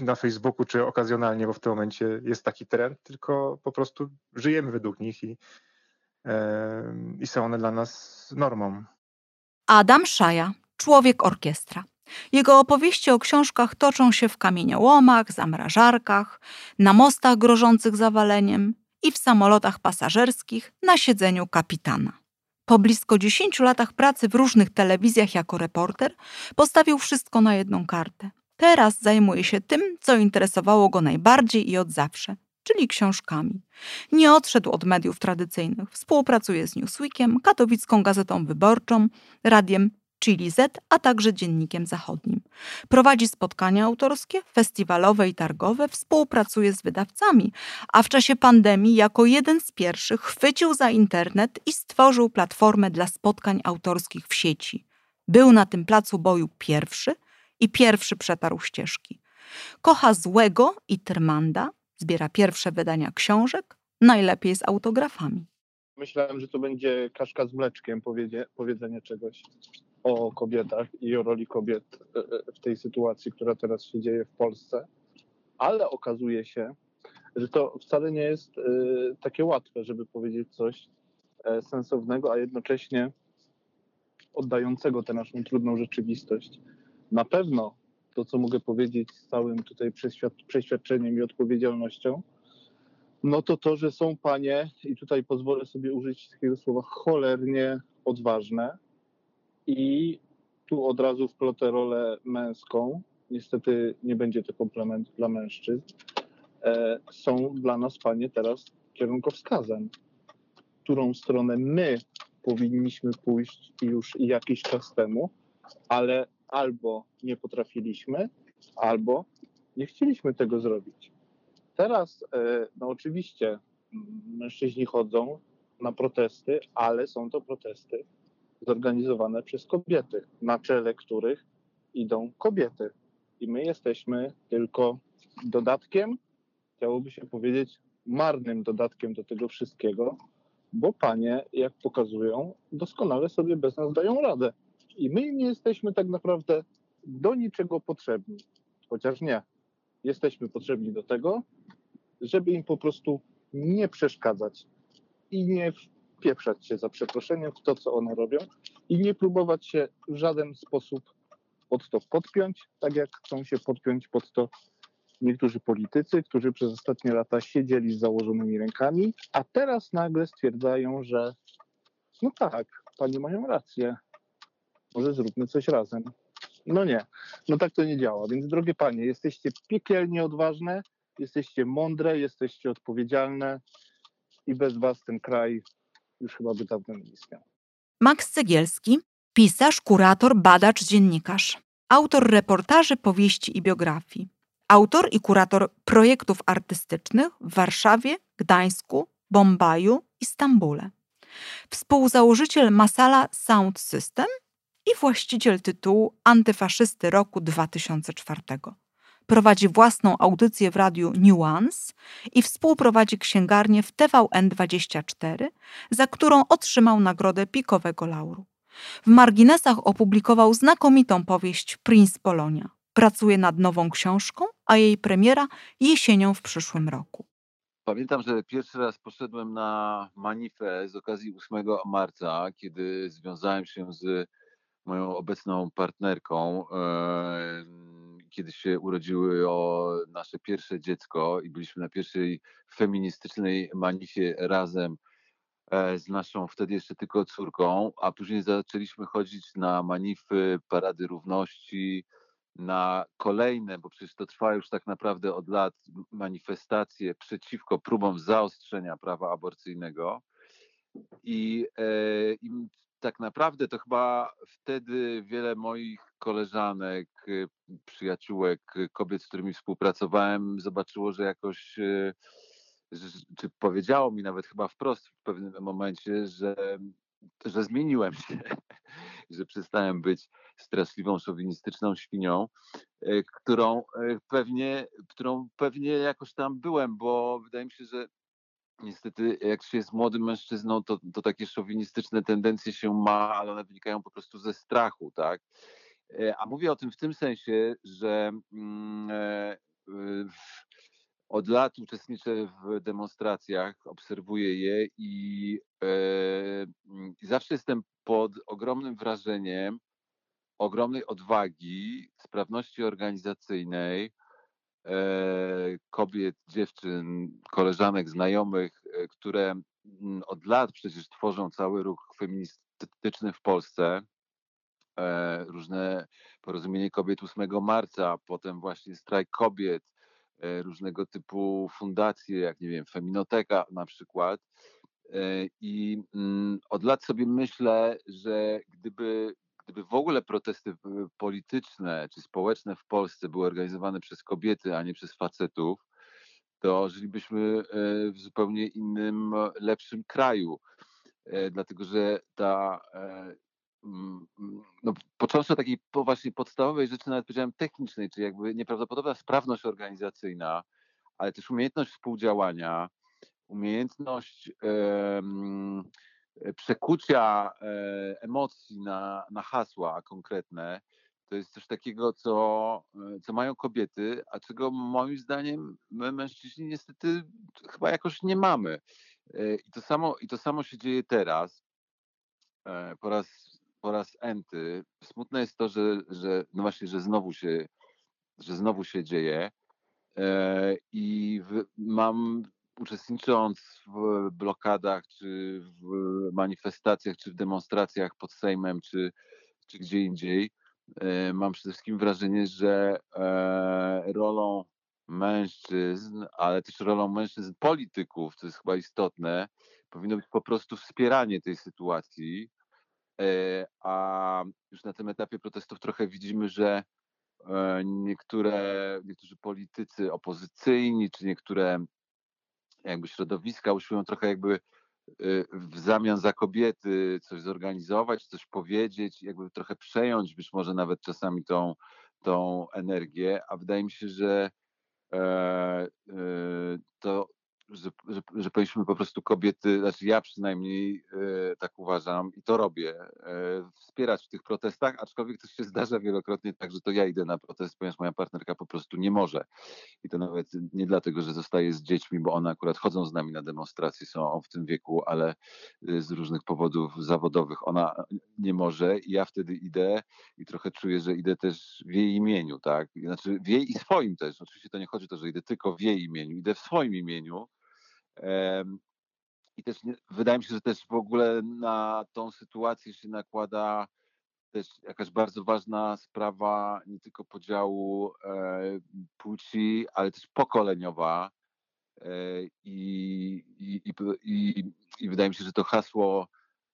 na Facebooku czy okazjonalnie, bo w tym momencie jest taki trend, tylko po prostu żyjemy według nich i, i są one dla nas normą. Adam Szaja, człowiek orkiestra. Jego opowieści o książkach toczą się w kamieniołomach, zamrażarkach, na mostach grożących zawaleniem i w samolotach pasażerskich na siedzeniu kapitana. Po blisko 10 latach pracy w różnych telewizjach jako reporter, postawił wszystko na jedną kartę. Teraz zajmuje się tym, co interesowało go najbardziej i od zawsze, czyli książkami. Nie odszedł od mediów tradycyjnych. Współpracuje z Newsweekiem, katowicką gazetą wyborczą, radiem Chili Z, a także Dziennikiem Zachodnim. Prowadzi spotkania autorskie, festiwalowe i targowe, współpracuje z wydawcami, a w czasie pandemii jako jeden z pierwszych chwycił za internet i stworzył platformę dla spotkań autorskich w sieci. Był na tym placu boju pierwszy i pierwszy przetarł ścieżki. Kocha Złego i Tyrmanda, zbiera pierwsze wydania książek, najlepiej z autografami. Myślałem, że to będzie kaszka z mleczkiem, powiedzenie czegoś o kobietach i o roli kobiet e, e, w tej sytuacji, która teraz się dzieje w Polsce, ale okazuje się, że to wcale nie jest e, takie łatwe, żeby powiedzieć coś sensownego, a jednocześnie oddającego tę naszą trudną rzeczywistość. Na pewno to, co mogę powiedzieć z całym tutaj przeświadczeniem i odpowiedzialnością, no to to, że są panie, i tutaj pozwolę sobie użyć takiego słowa, cholernie odważne, i tu od razu wplotę rolę męską. Niestety nie będzie to komplement dla mężczyzn. E, są dla nas, panie, teraz kierunkowskazem, którą stronę my powinniśmy pójść już jakiś czas temu, ale albo nie potrafiliśmy, albo nie chcieliśmy tego zrobić. Teraz, e, no oczywiście, mężczyźni chodzą na protesty, ale są to protesty zorganizowane przez kobiety, na czele których idą kobiety. I my jesteśmy tylko dodatkiem, chciałoby się powiedzieć, marnym dodatkiem do tego wszystkiego, bo panie, jak pokazują, doskonale sobie bez nas dają radę. I my nie jesteśmy tak naprawdę do niczego potrzebni. Chociaż nie. Jesteśmy potrzebni do tego, żeby im po prostu nie przeszkadzać i nie wpieprzać się za przeproszeniem w to, co one robią i nie próbować się w żaden sposób pod to podpiąć, tak jak chcą się podpiąć pod to niektórzy politycy, którzy przez ostatnie lata siedzieli z założonymi rękami, a teraz nagle stwierdzają, że no tak, panie mają rację, może zróbmy coś razem. No nie, no tak to nie działa. Więc drogie panie, jesteście piekielnie odważne, jesteście mądre, jesteście odpowiedzialne i bez was ten kraj już chyba by dawno nie istniał. Max Cegielski, pisarz, kurator, badacz, dziennikarz, autor reportaży, powieści i biografii, autor i kurator projektów artystycznych w Warszawie, Gdańsku, Bombaju i Stambule. Współzałożyciel Masala Sound System i właściciel tytułu Antyfaszysty roku 2004. Prowadzi własną audycję w radiu Nuance i współprowadzi księgarnię w TVN24, za którą otrzymał nagrodę Pikowego Lauru. W marginesach opublikował znakomitą powieść Prince Polonia. Pracuje nad nową książką, a jej premiera jesienią w przyszłym roku. Pamiętam, że pierwszy raz poszedłem na manifest z okazji 8 marca, kiedy związałem się z moją obecną partnerką kiedy się urodziło nasze pierwsze dziecko i byliśmy na pierwszej feministycznej manifie razem e, z naszą wtedy jeszcze tylko córką, a później zaczęliśmy chodzić na manify, parady równości, na kolejne, bo przecież to trwa już tak naprawdę od lat, manifestacje przeciwko próbom zaostrzenia prawa aborcyjnego. I, e, I tak naprawdę to chyba wtedy wiele moich koleżanek, y, przyjaciółek, y, kobiet, z którymi współpracowałem, zobaczyło, że jakoś, y, czy powiedziało mi nawet chyba wprost w pewnym momencie, że, że zmieniłem się, że przestałem być straszliwą, szowinistyczną świnią, którą pewnie, którą pewnie jakoś tam byłem, bo wydaje mi się, że niestety jak się jest młodym mężczyzną, to, to takie szowinistyczne tendencje się ma, ale one wynikają po prostu ze strachu, tak? E, a mówię o tym w tym sensie, że mm, e, od lat uczestniczę w demonstracjach, obserwuję je i, e, mm, i zawsze jestem pod ogromnym wrażeniem ogromnej odwagi, sprawności organizacyjnej, kobiet, dziewczyn, koleżanek, znajomych, e, które mm, od lat przecież tworzą cały ruch feministyczny w Polsce. E, różne porozumienie kobiet 8 marca, potem właśnie strajk kobiet, różnego typu fundacje, jak nie wiem, Feminoteka na przykład. I mm, od lat sobie myślę, że gdyby gdyby w ogóle protesty polityczne czy społeczne w Polsce były organizowane przez kobiety, a nie przez facetów, to żylibyśmy e, w zupełnie innym, lepszym kraju. E, dlatego, że ta e, no, począwszy od takiej właśnie podstawowej rzeczy, nawet powiedziałem technicznej, czyli jakby nieprawdopodobna sprawność organizacyjna, ale też umiejętność współdziałania, umiejętność E, przekucia e, emocji na, na hasła konkretne, to jest coś takiego, co, e, co mają kobiety, a czego moim zdaniem my mężczyźni niestety chyba jakoś nie mamy. I to samo, i to samo się dzieje teraz. Po raz, po raz enty. Smutne jest to, że, że no właśnie, że znowu się, że znowu się dzieje. I w, mam uczestnicząc w blokadach, czy w manifestacjach, czy w demonstracjach pod Sejmem, czy, czy gdzie indziej, e, mam przede wszystkim wrażenie, że e, rolą mężczyzn, ale też rolą mężczyzn polityków, co jest chyba istotne, powinno być po prostu wspieranie tej sytuacji. E, a już na tym etapie protestów trochę widzimy, że niektóre, niektórzy politycy opozycyjni, czy niektóre jakby środowiska usiłują trochę jakby y, w zamian za kobiety coś zorganizować, coś powiedzieć, jakby trochę przejąć być może nawet czasami tą, tą energię, a wydaje mi się, że e, e, to że, że, że powinniśmy po prostu kobiety, znaczy ja przynajmniej e, tak uważam i to robię, e, wspierać w tych protestach, aczkolwiek też się zdarza wielokrotnie tak, że to ja idę na protest, ponieważ moja partnerka po prostu nie może. I to nawet nie dlatego, że zostaje z dziećmi, bo one akurat chodzą z nami na demonstracje, są w tym wieku, ale e, z różnych powodów zawodowych ona nie może i ja wtedy idę i trochę czuję, że idę też w jej imieniu, tak? Znaczy w jej i swoim też. Oczywiście to nie chodzi o to, że idę tylko w jej imieniu, idę w swoim imieniu, i też wydaje mi się, że też w ogóle na tą sytuację się nakłada też jakaś bardzo ważna sprawa nie tylko podziału e, płci, ale też pokoleniowa. E, i, i, i, I wydaje mi się, że to hasło,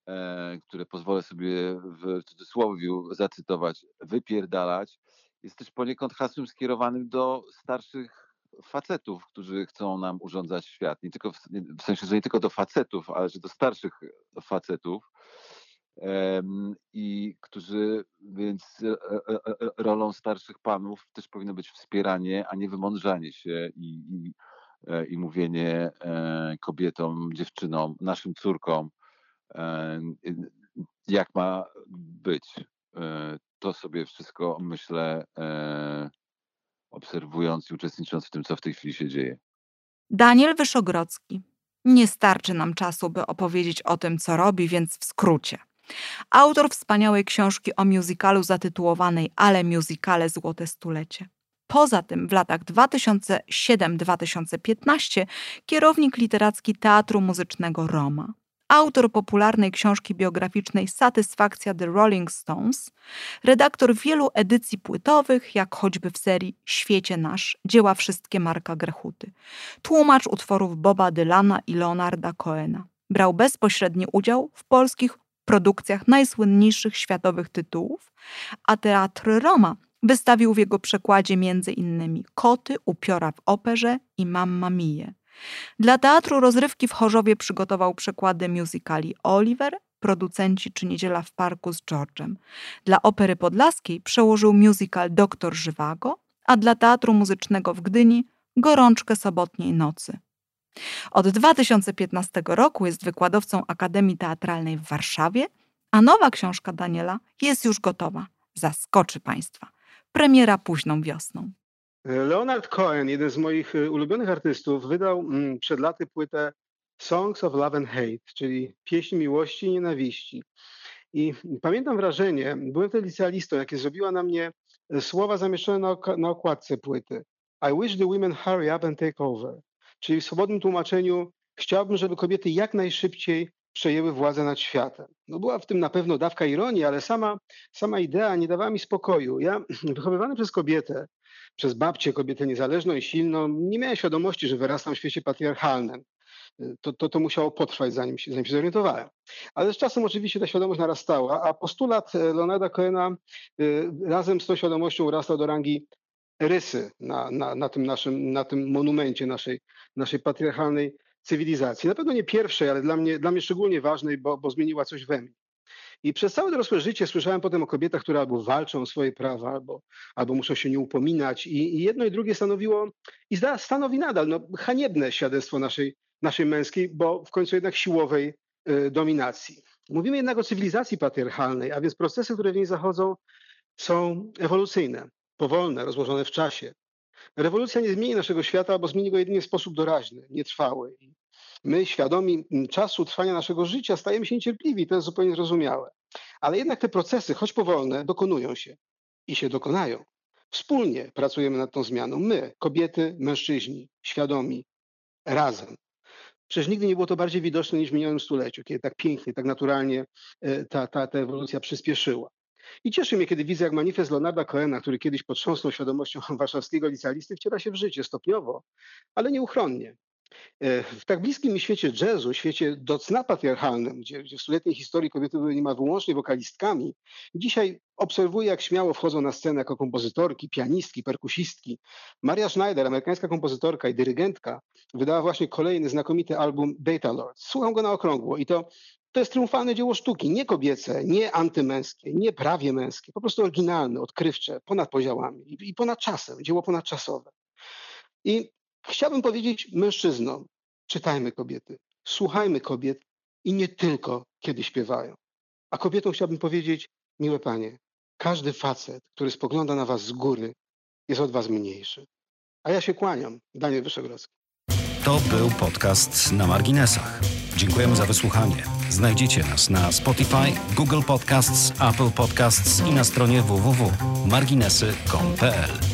e, które pozwolę sobie w cudzysłowie zacytować, wypierdalać, jest też poniekąd hasłem skierowanym do starszych facetów, którzy chcą nam urządzać świat. Nie tylko w, w sensie, że nie tylko do facetów, ale że do starszych facetów. I którzy, więc e, e, e, rolą starszych panów też powinno być wspieranie, a nie wymądrzanie się i, i, i mówienie kobietom, dziewczynom, naszym córkom, jak ma być. To sobie wszystko myślę obserwując i uczestnicząc w tym, co w tej chwili się dzieje. Daniel Wyszogrodzki. Nie starczy nam czasu, by opowiedzieć o tym, co robi, więc w skrócie. Autor wspaniałej książki o musicalu zatytułowanej Ale musicale Złote Stulecie. Poza tym w latach 2007-2015 kierownik literacki Teatru Muzycznego Roma autor popularnej książki biograficznej Satysfakcja The Rolling Stones, redaktor wielu edycji płytowych, jak choćby w serii Świecie Nasz, dzieła wszystkie Marka Grechuty, tłumacz utworów Boba Dylana i Leonarda Coena. Brał bezpośredni udział w polskich produkcjach najsłynniejszych światowych tytułów, a Teatr Roma wystawił w jego przekładzie m.in. Koty, Upiora w operze i Mamma Mie. Dla teatru rozrywki w Chorzowie przygotował przekłady musicali Oliver, Producenci czy Niedziela w Parku z George'em. Dla Opery Podlaskiej przełożył musical Doktor Żywago, a dla Teatru Muzycznego w Gdyni Gorączkę Sobotniej Nocy. Od 2015 roku jest wykładowcą Akademii Teatralnej w Warszawie, a nowa książka Daniela jest już gotowa. Zaskoczy Państwa. Premiera późną wiosną. Leonard Cohen, jeden z moich y, ulubionych artystów, wydał mm, przed laty płytę Songs of Love and Hate, czyli pieśń miłości i nienawiści. I pamiętam wrażenie, byłem wtedy licealistą, jakie zrobiła na mnie e, słowa zamieszczone na okładce płyty. I wish the women hurry up and take over. Czyli w swobodnym tłumaczeniu chciałbym, żeby kobiety jak najszybciej przejęły władzę nad światem. No była w tym na pewno dawka ironii, ale sama, sama idea nie dawała mi spokoju. Ja, wychowywany przez kobietę, przez babcię, kobietę niezależną i silną, nie miałem świadomości, że wyrastam w świecie patriarchalnym. To, to, to musiało potrwać, zanim się, zanim się zorientowałem. Ale z czasem oczywiście ta świadomość narastała, a postulat e, Leonarda Cohena y, razem z tą świadomością urastał do rangi rysy na, na, na, tym, naszym, na tym monumencie naszej, naszej patriarchalnej cywilizacji. Na pewno nie pierwszej, ale dla mnie, dla mnie szczególnie ważnej, bo, bo zmieniła coś we mnie. I przez całe dorosłe życie słyszałem potem o kobietach, które albo walczą o swoje prawa, albo, albo muszą się nie upominać. I, i jedno i drugie stanowiło, i stanowi nadal, no, haniebne świadectwo naszej, naszej męskiej, bo w końcu jednak siłowej y, dominacji. Mówimy jednak o cywilizacji patriarchalnej, a więc procesy, które w niej zachodzą, są ewolucyjne, powolne, rozłożone w czasie. Rewolucja nie zmieni naszego świata, bo zmieni go jedynie w sposób doraźny, nietrwały. My, świadomi czasu trwania naszego życia, stajemy się niecierpliwi, to jest zupełnie zrozumiałe. Ale jednak te procesy, choć powolne, dokonują się i się dokonają. Wspólnie pracujemy nad tą zmianą. My, kobiety, mężczyźni, świadomi, razem. Przecież nigdy nie było to bardziej widoczne niż w minionym stuleciu, kiedy tak pięknie, tak naturalnie e, ta, ta, ta ewolucja przyspieszyła. I cieszy mnie, kiedy widzę, jak manifest Leonarda Cohena, który kiedyś potrząsnął świadomością warszawskiego licealisty, wciela się w życie stopniowo, ale nieuchronnie. E, w tak bliskim świecie jazzu, świecie do cna patriarchalnym, gdzie, gdzie w stuletniej historii kobiety były niemal wyłącznie wokalistkami, dzisiaj obserwuję, jak śmiało wchodzą na scenę jako kompozytorki, pianistki, perkusistki. Maria Schneider, amerykańska kompozytorka i dyrygentka, wydała właśnie kolejny znakomity album Data Lord. Słucham go na okrągło i to, to jest triumfalne dzieło sztuki, nie kobiece, nie antymęskie, nie prawie męskie, po prostu oryginalne, odkrywcze, ponad podziałami i ponad czasem, dzieło ponadczasowe. I Chciałbym powiedzieć mężczyznom, czytajmy kobiety, słuchajmy kobiet i nie tylko, kiedy śpiewają. A kobietom chciałbym powiedzieć, miłe panie, każdy facet, który spogląda na was z góry, jest od was mniejszy. A ja się kłaniam. Daniel Wyszogrodzki. To był podcast na marginesach. Dziękujemy za wysłuchanie. Znajdziecie nas na Spotify, Google Podcasts, Apple Podcasts i na stronie www.marginesy.pl.